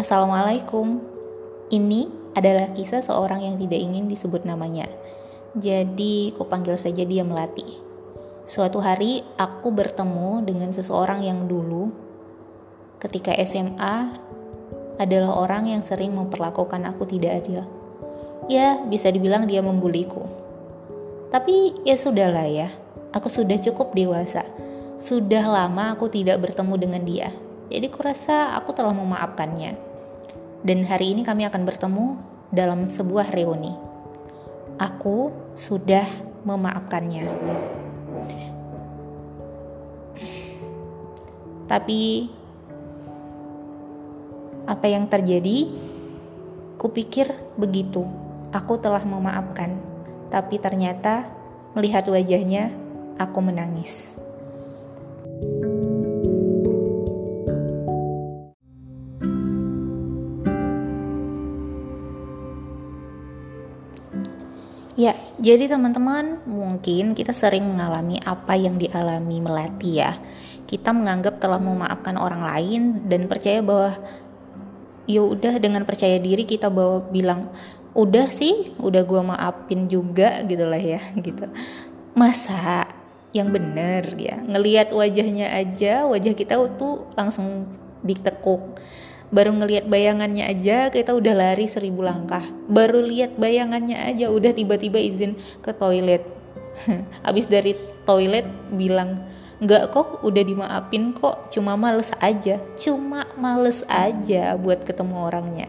Assalamualaikum. Ini adalah kisah seorang yang tidak ingin disebut namanya. Jadi, kupanggil saja dia Melati. Suatu hari, aku bertemu dengan seseorang yang dulu ketika SMA adalah orang yang sering memperlakukan aku tidak adil. Ya, bisa dibilang dia membuliku. Tapi ya sudahlah ya, aku sudah cukup dewasa. Sudah lama aku tidak bertemu dengan dia. Jadi kurasa aku telah memaafkannya. Dan hari ini kami akan bertemu dalam sebuah reuni. Aku sudah memaafkannya. Tapi apa yang terjadi? Kupikir begitu. Aku telah memaafkan. Tapi ternyata melihat wajahnya, aku menangis. Jadi teman-teman, mungkin kita sering mengalami apa yang dialami Melati ya. Kita menganggap telah memaafkan orang lain dan percaya bahwa ya udah dengan percaya diri kita bawa bilang udah sih, udah gua maafin juga gitu lah ya gitu. Masa yang bener ya, ngelihat wajahnya aja, wajah kita tuh langsung ditekuk baru ngelihat bayangannya aja kita udah lari seribu langkah. Baru lihat bayangannya aja udah tiba-tiba izin ke toilet. Habis dari toilet bilang nggak kok udah dimaafin kok cuma males aja cuma males aja buat ketemu orangnya.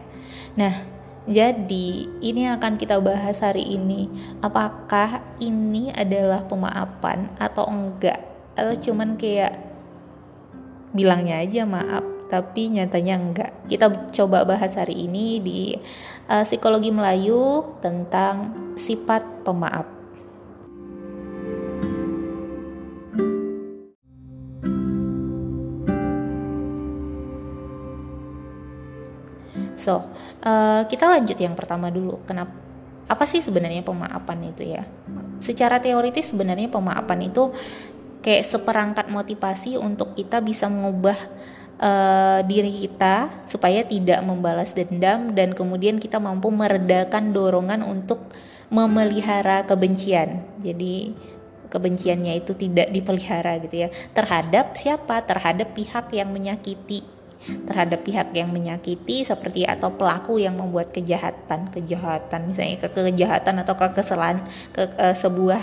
Nah jadi ini akan kita bahas hari ini. Apakah ini adalah pemaafan atau enggak? Atau cuman kayak bilangnya aja maaf tapi nyatanya enggak. Kita coba bahas hari ini di uh, psikologi Melayu tentang sifat pemaaf. So, uh, kita lanjut yang pertama dulu. Kenapa? Apa sih sebenarnya pemaafan itu ya? Secara teoritis sebenarnya pemaafan itu kayak seperangkat motivasi untuk kita bisa mengubah uh, diri kita supaya tidak membalas dendam dan kemudian kita mampu meredakan dorongan untuk memelihara kebencian. Jadi kebenciannya itu tidak dipelihara gitu ya terhadap siapa? Terhadap pihak yang menyakiti terhadap pihak yang menyakiti seperti atau pelaku yang membuat kejahatan kejahatan misalnya ke kejahatan atau kekesalan ke, ke sebuah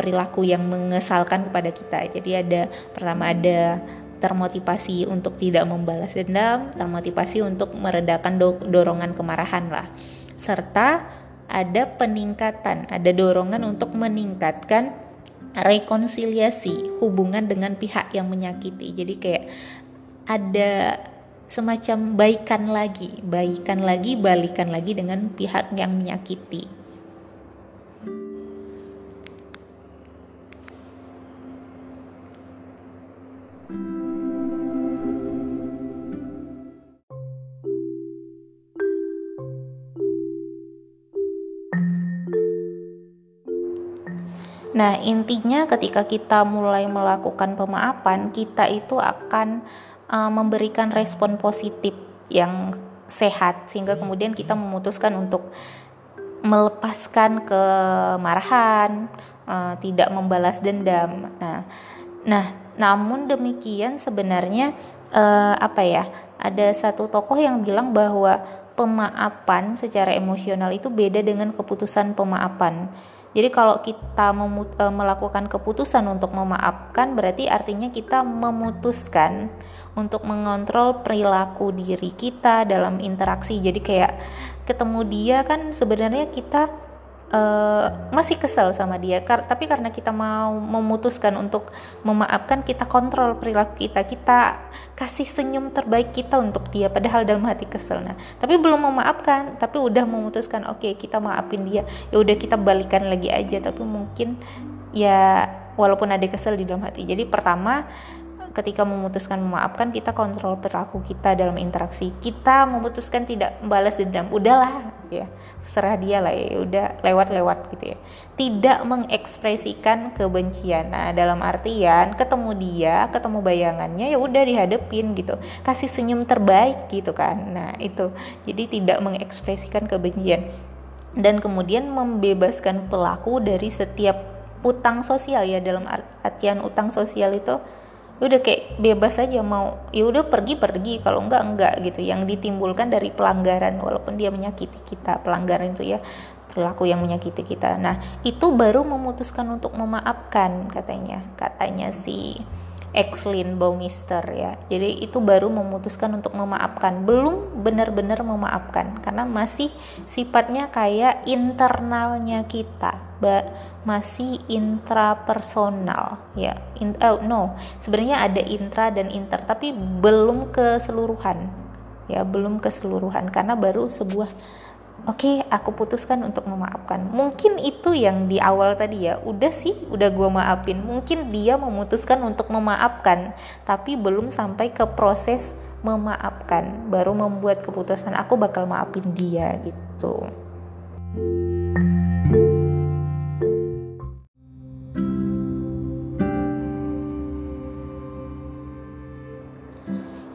perilaku yang mengesalkan kepada kita jadi ada pertama ada termotivasi untuk tidak membalas dendam, termotivasi untuk meredakan do dorongan kemarahan lah. Serta ada peningkatan, ada dorongan untuk meningkatkan rekonsiliasi hubungan dengan pihak yang menyakiti. Jadi kayak ada semacam baikan lagi, baikan lagi, balikan lagi dengan pihak yang menyakiti. Nah, intinya ketika kita mulai melakukan pemaafan, kita itu akan uh, memberikan respon positif yang sehat sehingga kemudian kita memutuskan untuk melepaskan kemarahan, uh, tidak membalas dendam. Nah, nah, namun demikian sebenarnya uh, apa ya? Ada satu tokoh yang bilang bahwa pemaafan secara emosional itu beda dengan keputusan pemaafan. Jadi kalau kita memut, e, melakukan keputusan untuk memaafkan berarti artinya kita memutuskan untuk mengontrol perilaku diri kita dalam interaksi. Jadi kayak ketemu dia kan sebenarnya kita uh, masih kesel sama dia Kar tapi karena kita mau memutuskan untuk memaafkan kita kontrol perilaku kita kita kasih senyum terbaik kita untuk dia padahal dalam hati kesel. Nah tapi belum memaafkan tapi udah memutuskan oke okay, kita maafin dia ya udah kita balikan lagi aja. Tapi mungkin ya walaupun ada kesel di dalam hati. Jadi pertama ketika memutuskan memaafkan kita kontrol perilaku kita dalam interaksi. Kita memutuskan tidak membalas dendam udahlah ya terserah dia lah ya udah lewat-lewat gitu ya. Tidak mengekspresikan kebencian. Nah dalam artian ketemu dia ketemu bayangannya ya udah dihadepin gitu. Kasih senyum terbaik gitu kan. Nah itu. Jadi tidak mengekspresikan kebencian. Dan kemudian membebaskan pelaku dari setiap utang sosial ya dalam artian utang sosial itu udah kayak bebas aja mau ya udah pergi pergi kalau enggak enggak gitu. Yang ditimbulkan dari pelanggaran walaupun dia menyakiti kita pelanggaran itu ya perilaku yang menyakiti kita. Nah itu baru memutuskan untuk memaafkan katanya katanya si Exlin Baumister ya. Jadi itu baru memutuskan untuk memaafkan, belum benar-benar memaafkan karena masih sifatnya kayak internalnya kita, masih intrapersonal ya. In, oh, no, sebenarnya ada intra dan inter tapi belum keseluruhan. Ya, belum keseluruhan karena baru sebuah oke okay, aku putuskan untuk memaafkan. Mungkin itu yang di awal tadi ya. Udah sih udah gue maafin. Mungkin dia memutuskan untuk memaafkan tapi belum sampai ke proses memaafkan. Baru membuat keputusan aku bakal maafin dia gitu.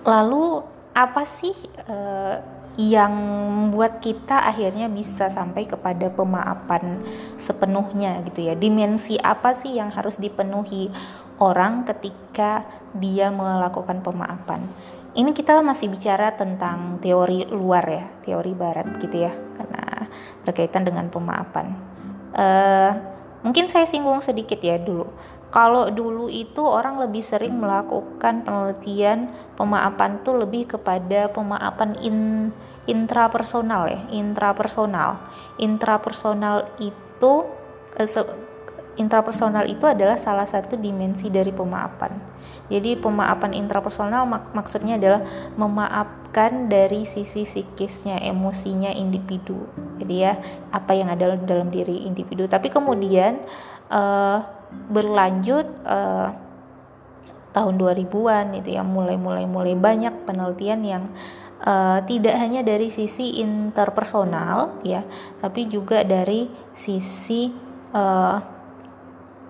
Lalu apa sih uh, yang membuat kita akhirnya bisa sampai kepada pemaafan sepenuhnya gitu ya. Dimensi apa sih yang harus dipenuhi orang ketika dia melakukan pemaafan? Ini kita masih bicara tentang teori luar ya, teori barat gitu ya, karena berkaitan dengan pemaafan. Uh, mungkin saya singgung sedikit ya dulu. Kalau dulu itu orang lebih sering melakukan penelitian pemaafan tuh lebih kepada pemaafan in, intrapersonal ya, intrapersonal. Intrapersonal itu eh, intrapersonal itu adalah salah satu dimensi dari pemaafan. Jadi pemaafan intrapersonal mak maksudnya adalah memaafkan dari sisi psikisnya, emosinya individu. Jadi ya apa yang ada dalam diri individu. Tapi kemudian uh, berlanjut uh, tahun 2000-an itu ya mulai-mulai mulai banyak penelitian yang uh, tidak hanya dari sisi interpersonal ya tapi juga dari sisi uh,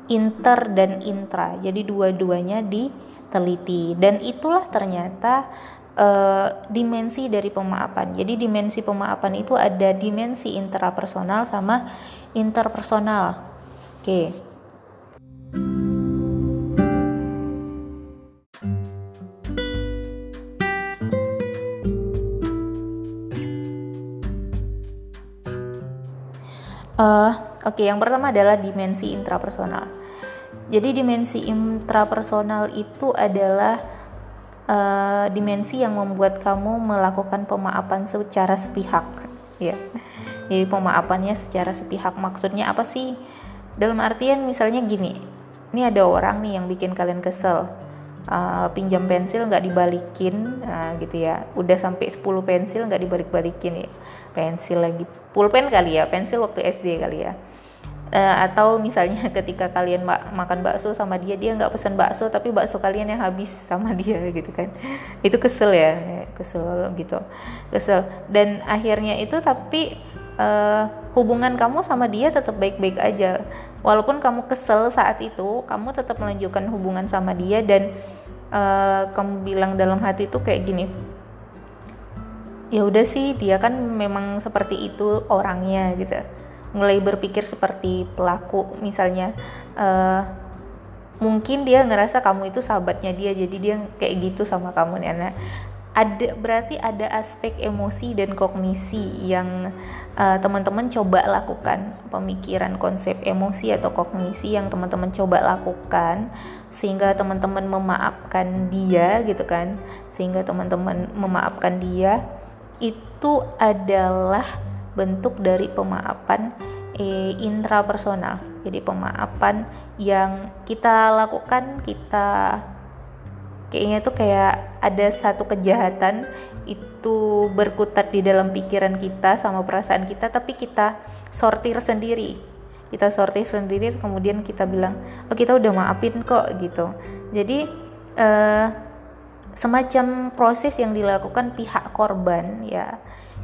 inter dan intra. Jadi dua-duanya diteliti. Dan itulah ternyata uh, dimensi dari pemaafan jadi dimensi pemaafan itu ada dimensi intrapersonal sama interpersonal. Oke. okay. Uh, Oke, okay, yang pertama adalah dimensi intrapersonal. Jadi dimensi intrapersonal itu adalah uh, dimensi yang membuat kamu melakukan pemaafan secara sepihak, ya. Jadi pemaafannya secara sepihak maksudnya apa sih? Dalam artian misalnya gini, ini ada orang nih yang bikin kalian kesel, uh, pinjam pensil nggak dibalikin, uh, gitu ya. Udah sampai 10 pensil nggak dibalik-balikin ya. Pensil lagi pulpen kali ya pensil waktu SD kali ya. Uh, atau misalnya ketika kalian ma makan bakso sama dia dia nggak pesen bakso tapi bakso kalian yang habis sama dia gitu kan. Itu kesel ya kesel gitu kesel. Dan akhirnya itu tapi uh, hubungan kamu sama dia tetap baik-baik aja. Walaupun kamu kesel saat itu kamu tetap melanjutkan hubungan sama dia dan uh, kamu bilang dalam hati itu kayak gini. Ya udah sih dia kan memang seperti itu orangnya gitu. Mulai berpikir seperti pelaku misalnya uh, mungkin dia ngerasa kamu itu sahabatnya dia jadi dia kayak gitu sama kamu nih nah, ada berarti ada aspek emosi dan kognisi yang uh, teman-teman coba lakukan pemikiran konsep emosi atau kognisi yang teman-teman coba lakukan sehingga teman-teman memaafkan dia gitu kan sehingga teman-teman memaafkan dia itu adalah bentuk dari pemaafan eh, intrapersonal. Jadi pemaafan yang kita lakukan kita kayaknya tuh kayak ada satu kejahatan itu berkutat di dalam pikiran kita sama perasaan kita tapi kita sortir sendiri kita sortir sendiri kemudian kita bilang oh kita udah maafin kok gitu jadi uh, semacam proses yang dilakukan pihak korban ya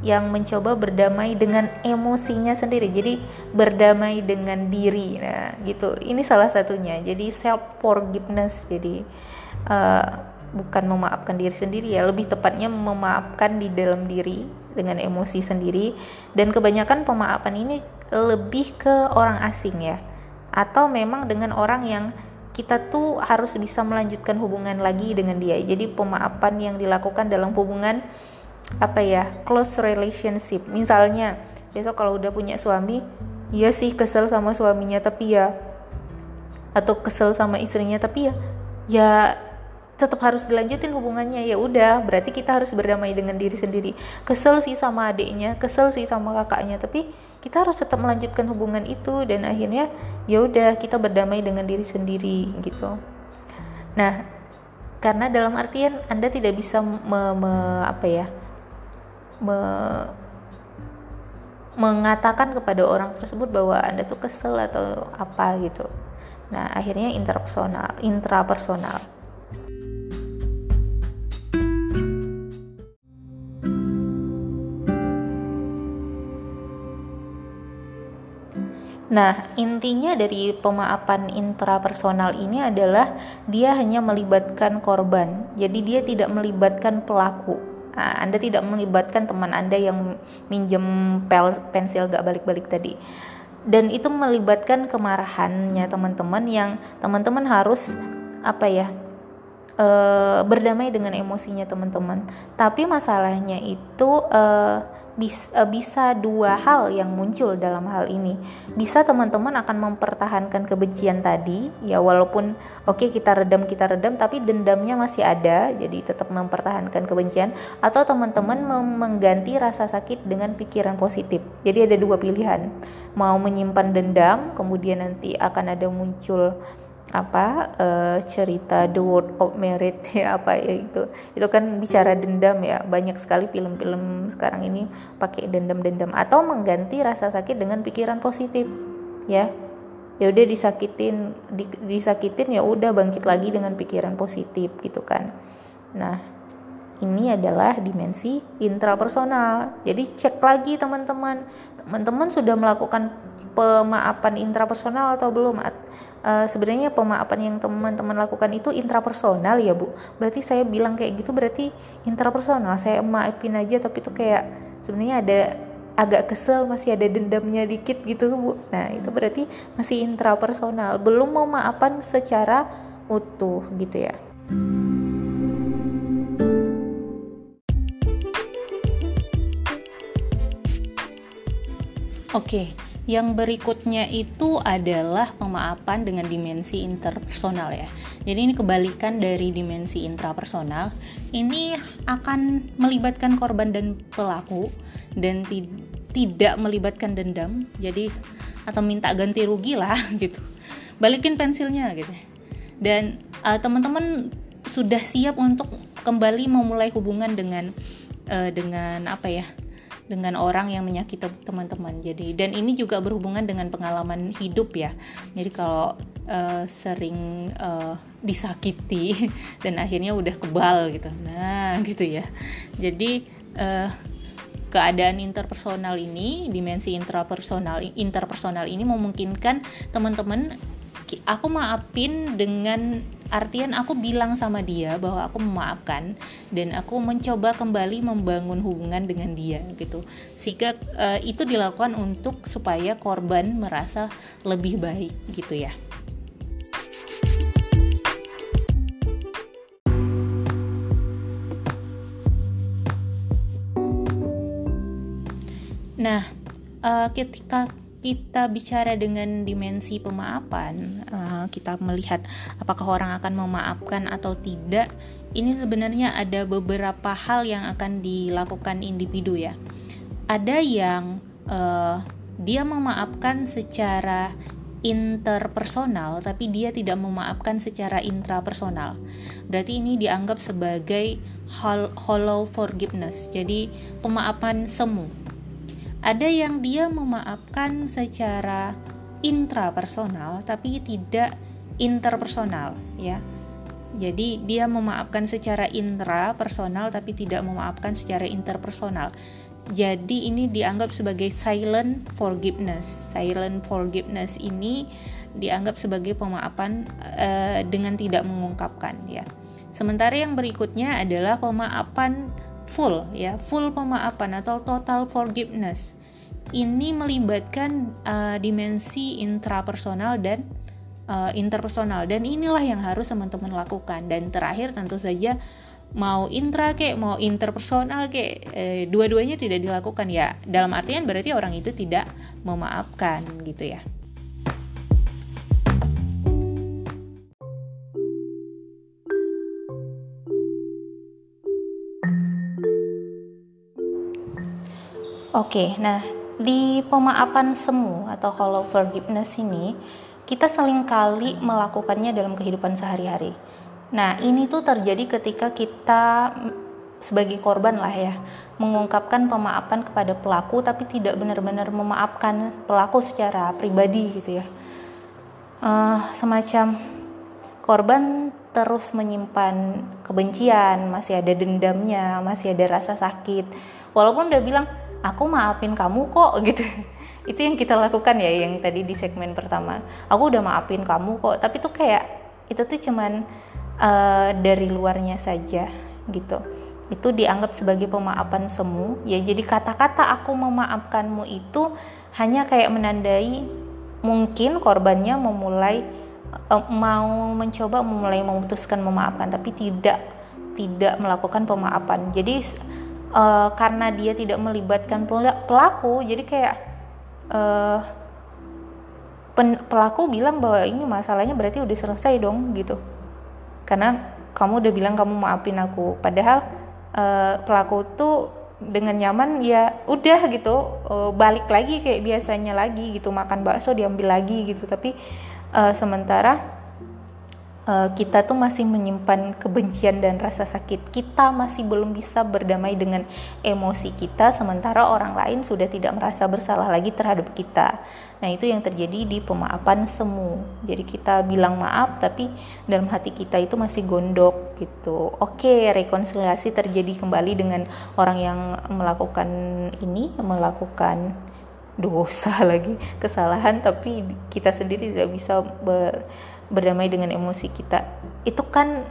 yang mencoba berdamai dengan emosinya sendiri. Jadi berdamai dengan diri. Nah, gitu. Ini salah satunya. Jadi self forgiveness. Jadi uh, bukan memaafkan diri sendiri ya, lebih tepatnya memaafkan di dalam diri dengan emosi sendiri. Dan kebanyakan pemaafan ini lebih ke orang asing ya. Atau memang dengan orang yang kita tuh harus bisa melanjutkan hubungan lagi dengan dia. Jadi pemaafan yang dilakukan dalam hubungan apa ya close relationship misalnya besok kalau udah punya suami ya sih kesel sama suaminya tapi ya atau kesel sama istrinya tapi ya ya tetap harus dilanjutin hubungannya. Ya udah berarti kita harus berdamai dengan diri sendiri. Kesel sih sama adiknya kesel sih sama kakaknya tapi kita harus tetap melanjutkan hubungan itu dan akhirnya ya udah kita berdamai dengan diri sendiri gitu. Nah karena dalam artian anda tidak bisa me, me, apa ya me mengatakan kepada orang tersebut bahwa anda tuh kesel atau apa gitu. Nah akhirnya interpersonal intrapersonal Nah, intinya dari pemaafan intrapersonal ini adalah dia hanya melibatkan korban. Jadi dia tidak melibatkan pelaku. Nah, anda tidak melibatkan teman Anda yang minjem pel pensil gak balik-balik tadi. Dan itu melibatkan kemarahannya teman-teman yang teman-teman harus apa ya? E, berdamai dengan emosinya teman-teman. Tapi masalahnya itu e, bisa dua hal yang muncul dalam hal ini. Bisa teman-teman akan mempertahankan kebencian tadi, ya walaupun oke okay, kita redam kita redam, tapi dendamnya masih ada, jadi tetap mempertahankan kebencian. Atau teman-teman mengganti rasa sakit dengan pikiran positif. Jadi ada dua pilihan, mau menyimpan dendam, kemudian nanti akan ada muncul apa uh, cerita The Word of Merit ya apa ya itu. Itu kan bicara dendam ya. Banyak sekali film-film sekarang ini pakai dendam-dendam atau mengganti rasa sakit dengan pikiran positif ya. Ya udah disakitin di, disakitin ya udah bangkit lagi dengan pikiran positif gitu kan. Nah ini adalah dimensi intrapersonal. Jadi cek lagi teman-teman. Teman-teman sudah melakukan pemaafan intrapersonal atau belum? Uh, sebenarnya pemaafan yang teman-teman lakukan itu intrapersonal ya bu. Berarti saya bilang kayak gitu berarti intrapersonal. Saya maafin aja tapi itu kayak sebenarnya ada agak kesel masih ada dendamnya dikit gitu bu. Nah itu berarti masih intrapersonal. Belum mau maafan secara utuh gitu ya. Oke, okay yang berikutnya itu adalah pemaafan dengan dimensi interpersonal ya. Jadi ini kebalikan dari dimensi intrapersonal. Ini akan melibatkan korban dan pelaku dan tidak melibatkan dendam. Jadi atau minta ganti rugi lah gitu. Balikin pensilnya gitu. Dan uh, teman-teman sudah siap untuk kembali memulai hubungan dengan uh, dengan apa ya? Dengan orang yang menyakiti teman-teman. Jadi dan ini juga berhubungan dengan pengalaman hidup ya. Jadi kalau uh, sering uh, disakiti dan akhirnya udah kebal gitu. Nah, gitu ya. Jadi uh, keadaan interpersonal ini, dimensi intrapersonal interpersonal ini memungkinkan teman-teman aku maafin dengan artian aku bilang sama dia bahwa aku memaafkan dan aku mencoba kembali membangun hubungan dengan dia gitu. Sehingga uh, itu dilakukan untuk supaya korban merasa lebih baik gitu ya. Nah, uh, ketika kita bicara dengan dimensi pemaafan, uh, kita melihat apakah orang akan memaafkan atau tidak. Ini sebenarnya ada beberapa hal yang akan dilakukan individu ya. Ada yang uh, dia memaafkan secara interpersonal, tapi dia tidak memaafkan secara intrapersonal. Berarti ini dianggap sebagai hollow forgiveness. Jadi pemaafan semu ada yang dia memaafkan secara intrapersonal tapi tidak interpersonal ya. Jadi dia memaafkan secara intra personal tapi tidak memaafkan secara interpersonal. Jadi ini dianggap sebagai silent forgiveness. Silent forgiveness ini dianggap sebagai pemaafan uh, dengan tidak mengungkapkan ya. Sementara yang berikutnya adalah pemaafan full ya, full pemaafan atau total forgiveness. Ini melibatkan uh, dimensi intrapersonal dan uh, interpersonal. Dan inilah yang harus teman-teman lakukan. Dan terakhir tentu saja mau intra kek mau interpersonal kek eh, dua-duanya tidak dilakukan ya. Dalam artian berarti orang itu tidak memaafkan gitu ya Oke, nah di pemaafan semu atau hollow forgiveness ini kita sering kali melakukannya dalam kehidupan sehari-hari. Nah, ini tuh terjadi ketika kita sebagai korban lah ya, mengungkapkan pemaafan kepada pelaku tapi tidak benar-benar memaafkan pelaku secara pribadi gitu ya. Uh, semacam korban terus menyimpan kebencian, masih ada dendamnya, masih ada rasa sakit. Walaupun udah bilang, aku maafin kamu kok gitu. Itu yang kita lakukan ya yang tadi di segmen pertama. Aku udah maafin kamu kok tapi tuh kayak itu tuh cuman uh, dari luarnya saja gitu. Itu dianggap sebagai pemaafan semu. Ya jadi kata-kata aku memaafkanmu itu hanya kayak menandai mungkin korbannya memulai uh, mau mencoba memulai memutuskan memaafkan tapi tidak tidak melakukan pemaafan. Jadi uh, karena dia tidak melibatkan pelaku jadi kayak uh, pen, pelaku bilang bahwa ini masalahnya berarti udah selesai dong gitu. Karena kamu udah bilang kamu maafin aku. Padahal uh, pelaku tuh dengan nyaman ya udah gitu. Uh, balik lagi kayak biasanya lagi gitu. Makan bakso diambil lagi gitu. Tapi uh, sementara uh, kita tuh masih menyimpan kebencian dan rasa sakit. Kita masih belum bisa berdamai dengan emosi kita, sementara orang lain sudah tidak merasa bersalah lagi terhadap kita. Nah, itu yang terjadi di pemaafan semu. Jadi kita bilang maaf, tapi dalam hati kita itu masih gondok gitu. Oke, rekonsiliasi terjadi kembali dengan orang yang melakukan ini, melakukan dosa lagi, kesalahan, tapi kita sendiri tidak bisa ber berdamai dengan emosi kita. Itu kan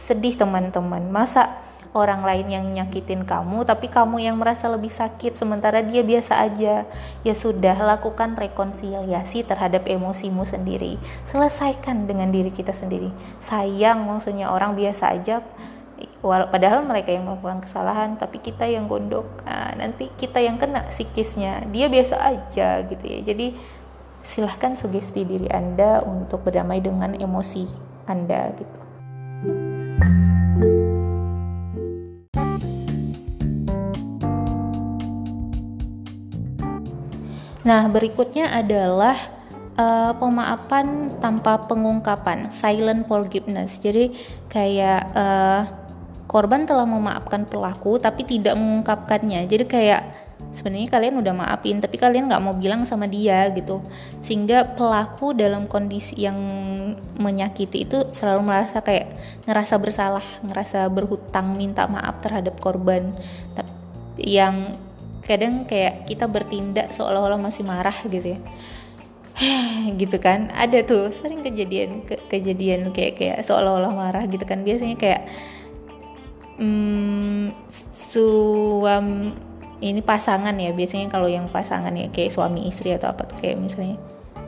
sedih teman-teman. Masa orang lain yang nyakitin kamu tapi kamu yang merasa lebih sakit sementara dia biasa aja. Ya sudah lakukan rekonsiliasi terhadap emosimu sendiri. Selesaikan dengan diri kita sendiri. Sayang maksudnya orang biasa aja padahal mereka yang melakukan kesalahan tapi kita yang gondok nah, nanti kita yang kena psikisnya dia biasa aja gitu ya jadi silahkan sugesti diri Anda untuk berdamai dengan emosi Anda gitu. Nah, berikutnya adalah uh, pemaafan tanpa pengungkapan, silent forgiveness. Jadi kayak uh, korban telah memaafkan pelaku tapi tidak mengungkapkannya. Jadi kayak sebenarnya kalian udah maafin tapi kalian nggak mau bilang sama dia gitu. Sehingga pelaku dalam kondisi yang menyakiti itu selalu merasa kayak ngerasa bersalah ngerasa berhutang minta maaf terhadap korban. Yang kadang kayak kita bertindak seolah-olah masih marah gitu ya. Gitu kan? Ada tuh sering kejadian ke, kejadian kayak kayak seolah-olah marah gitu kan. Biasanya kayak hmm, suam ini pasangan ya biasanya kalau yang pasangan ya kayak suami istri atau apa kayak misalnya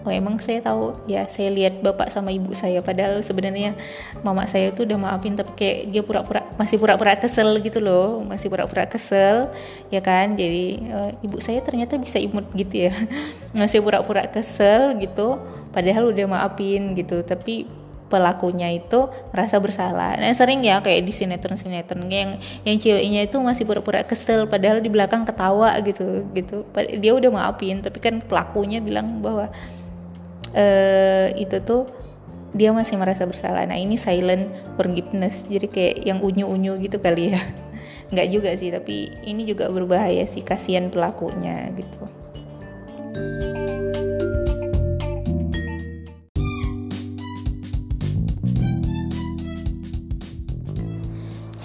oh emang saya tahu ya saya lihat bapak sama ibu saya padahal sebenarnya mama saya tuh udah maafin tapi kayak dia pura-pura masih pura-pura kesel gitu loh masih pura-pura kesel ya kan? Jadi uh, ibu saya ternyata bisa imut gitu ya masih pura-pura kesel gitu padahal udah maafin gitu tapi pelakunya itu merasa bersalah. Nah sering ya kayak di sinetron-sinetron yang yang ceweknya itu masih pura-pura kesel padahal di belakang ketawa gitu gitu. Dia udah maafin tapi kan pelakunya bilang bahwa uh, itu tuh dia masih merasa bersalah. Nah ini silent forgiveness jadi kayak yang unyu-unyu gitu kali ya. Nggak juga sih tapi ini juga berbahaya sih kasihan pelakunya gitu.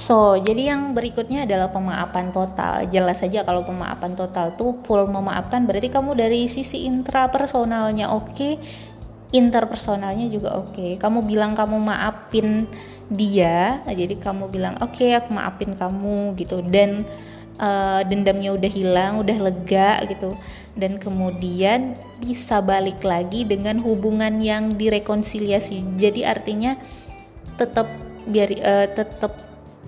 So, jadi yang berikutnya adalah pemaafan total. Jelas saja kalau pemaafan total tuh full memaafkan berarti kamu dari sisi intrapersonalnya oke, okay, interpersonalnya juga oke. Okay. Kamu bilang kamu maafin dia, jadi kamu bilang oke okay, aku maafin kamu gitu dan uh, dendamnya udah hilang, udah lega gitu. Dan kemudian bisa balik lagi dengan hubungan yang direkonsiliasi. Jadi artinya tetap biar uh, tetap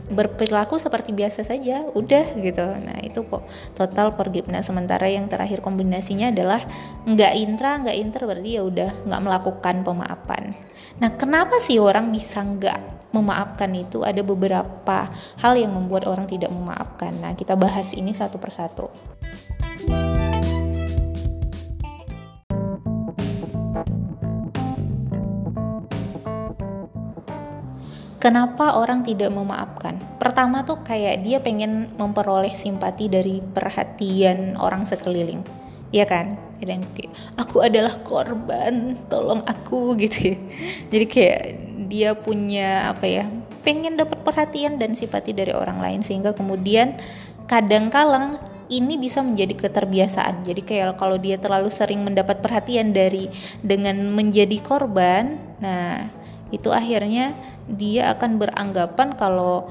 berperilaku seperti biasa saja udah gitu. Nah itu kok total forgiveness sementara yang terakhir kombinasinya adalah nggak intra nggak inter berarti ya udah nggak melakukan pemaafan. Nah kenapa sih orang bisa nggak memaafkan itu? Ada beberapa hal yang membuat orang tidak memaafkan. Nah kita bahas ini satu persatu Kenapa orang tidak memaafkan? Pertama tuh kayak dia pengen memperoleh simpati dari perhatian orang sekeliling. Ya kan? Dan aku adalah korban, tolong aku gitu ya. Jadi kayak dia punya apa ya? Pengen dapat perhatian dan simpati dari orang lain sehingga kemudian kadang kala ini bisa menjadi keterbiasaan. Jadi kayak kalau dia terlalu sering mendapat perhatian dari dengan menjadi korban, nah itu akhirnya dia akan beranggapan kalau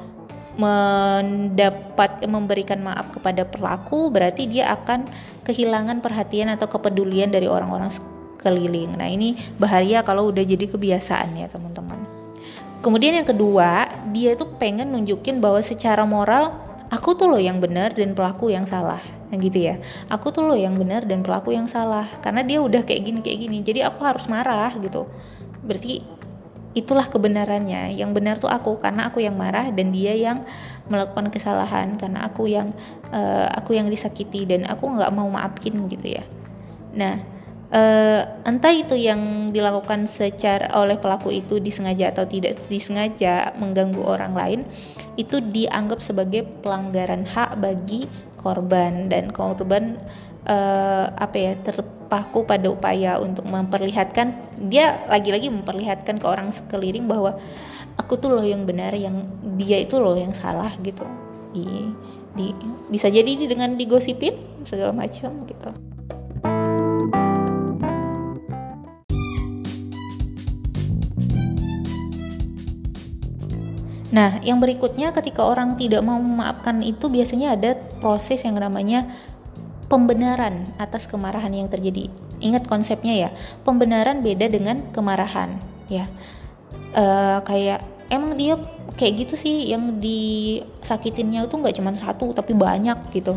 mendapat memberikan maaf kepada pelaku berarti dia akan kehilangan perhatian atau kepedulian dari orang-orang sekeliling. Nah, ini bahaya kalau udah jadi kebiasaan ya, teman-teman. Kemudian yang kedua, dia itu pengen nunjukin bahwa secara moral aku tuh loh yang benar dan pelaku yang salah. Nah, gitu ya. Aku tuh loh yang benar dan pelaku yang salah karena dia udah kayak gini kayak gini. Jadi aku harus marah gitu. Berarti itulah kebenarannya. Yang benar tuh aku karena aku yang marah dan dia yang melakukan kesalahan karena aku yang uh, aku yang disakiti dan aku nggak mau maafin gitu ya. Nah uh, entah itu yang dilakukan secara oleh pelaku itu disengaja atau tidak disengaja mengganggu orang lain itu dianggap sebagai pelanggaran hak bagi korban. Dan korban uh, apa ya terpaku pada upaya untuk memperlihatkan dia lagi-lagi memperlihatkan ke orang sekeliling bahwa aku tuh loh yang benar yang dia itu loh yang salah gitu. Di, di bisa jadi dengan digosipin segala macam gitu. Nah, yang berikutnya ketika orang tidak mau memaafkan itu biasanya ada proses yang namanya pembenaran atas kemarahan yang terjadi. Ingat konsepnya ya, pembenaran beda dengan kemarahan, ya. Uh, kayak emang dia kayak gitu sih yang disakitinnya itu nggak cuma satu tapi banyak gitu.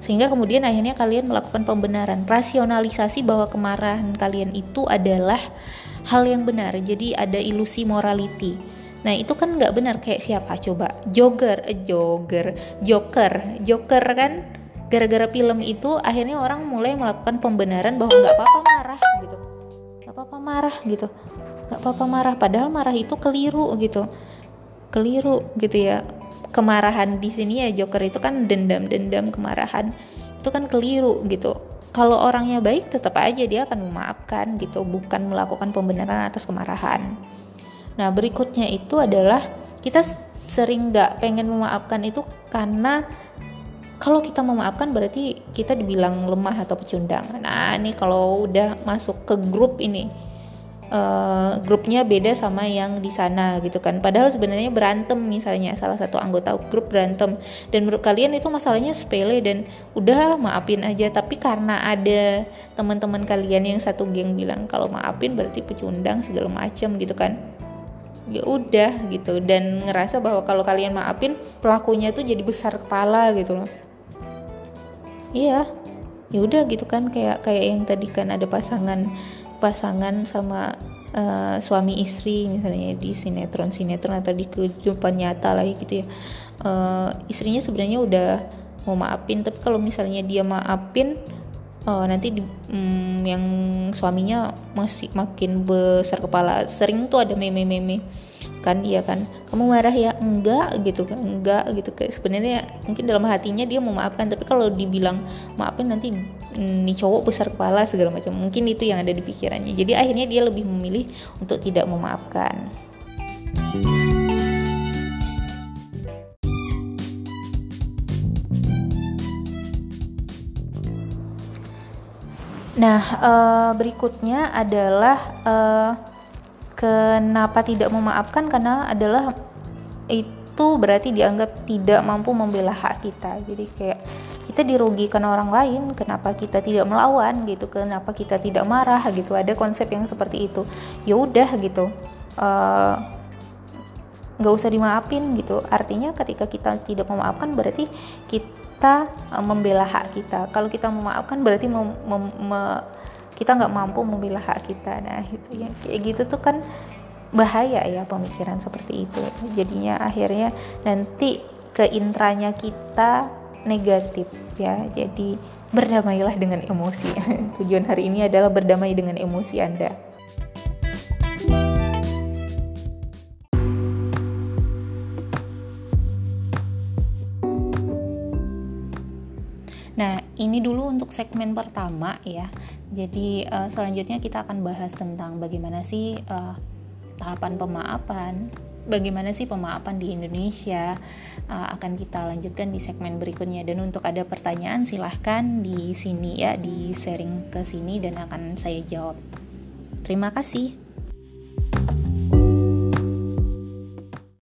Sehingga kemudian akhirnya kalian melakukan pembenaran. Rasionalisasi bahwa kemarahan kalian itu adalah hal yang benar jadi ada ilusi morality. Nah itu kan nggak benar kayak siapa? Coba jogger eh, jogger joker joker kan gara-gara film itu akhirnya orang mulai melakukan pembenaran bahwa nggak apa-apa marah gitu. Nggak apa-apa marah gitu. Nggak apa-apa marah padahal marah itu keliru gitu. Keliru gitu ya. Kemarahan di sini ya Joker itu kan dendam-dendam kemarahan itu kan keliru gitu. Kalau orangnya baik tetap aja dia akan memaafkan gitu. Bukan melakukan pembenaran atas kemarahan. Nah berikutnya itu adalah kita sering nggak pengen memaafkan itu karena kalau kita memaafkan berarti kita dibilang lemah atau pecundang. Nah, ini kalau udah masuk ke grup ini, uh, grupnya beda sama yang di sana gitu kan. Padahal sebenarnya berantem misalnya salah satu anggota grup berantem dan menurut kalian itu masalahnya sepele dan udah maafin aja. Tapi karena ada teman-teman kalian yang satu geng bilang kalau maafin berarti pecundang segala macam gitu kan ya udah gitu dan ngerasa bahwa kalau kalian maafin pelakunya tuh jadi besar kepala gitu loh iya. Ya udah gitu kan kayak kayak yang tadi kan ada pasangan pasangan sama uh, suami istri misalnya di sinetron sinetron atau di kehidupan nyata lagi gitu ya. Uh, istrinya sebenarnya udah mau maafin tapi kalau misalnya dia maafin uh, nanti di, um, yang suaminya masih makin besar kepala. Sering tuh ada meme-meme kan iya kan? Kamu marah ya? Enggak gitu. Kan enggak gitu. Kayak sebenarnya mungkin dalam hatinya dia mau maafkan tapi kalau dibilang maafin nanti mm, nih cowok besar kepala segala macam. Mungkin itu yang ada di pikirannya. Jadi akhirnya dia lebih memilih untuk tidak memaafkan. Nah, uh, berikutnya adalah uh, kenapa tidak memaafkan karena adalah itu berarti dianggap tidak mampu membela hak kita. Jadi kayak kita dirugikan orang lain, kenapa kita tidak melawan gitu, kenapa kita tidak marah gitu. Ada konsep yang seperti itu. Ya udah gitu. Uh, nggak usah dimaafin gitu artinya ketika kita tidak memaafkan berarti kita uh, membela hak kita kalau kita memaafkan berarti mem, mem, me, kita nggak mampu membela hak kita. Nah itu yang kayak gitu tuh kan bahaya ya pemikiran seperti itu. Jadinya akhirnya nanti ke intranya kita negatif ya. Jadi berdamailah dengan emosi. Tujuan hari ini adalah berdamai dengan emosi anda ini dulu untuk segmen pertama ya. Jadi uh, selanjutnya kita akan bahas tentang bagaimana sih uh, tahapan pemaafan, bagaimana sih pemaafan di Indonesia uh, akan kita lanjutkan di segmen berikutnya. Dan untuk ada pertanyaan silahkan di sini ya, di sharing ke sini dan akan saya jawab. Terima kasih.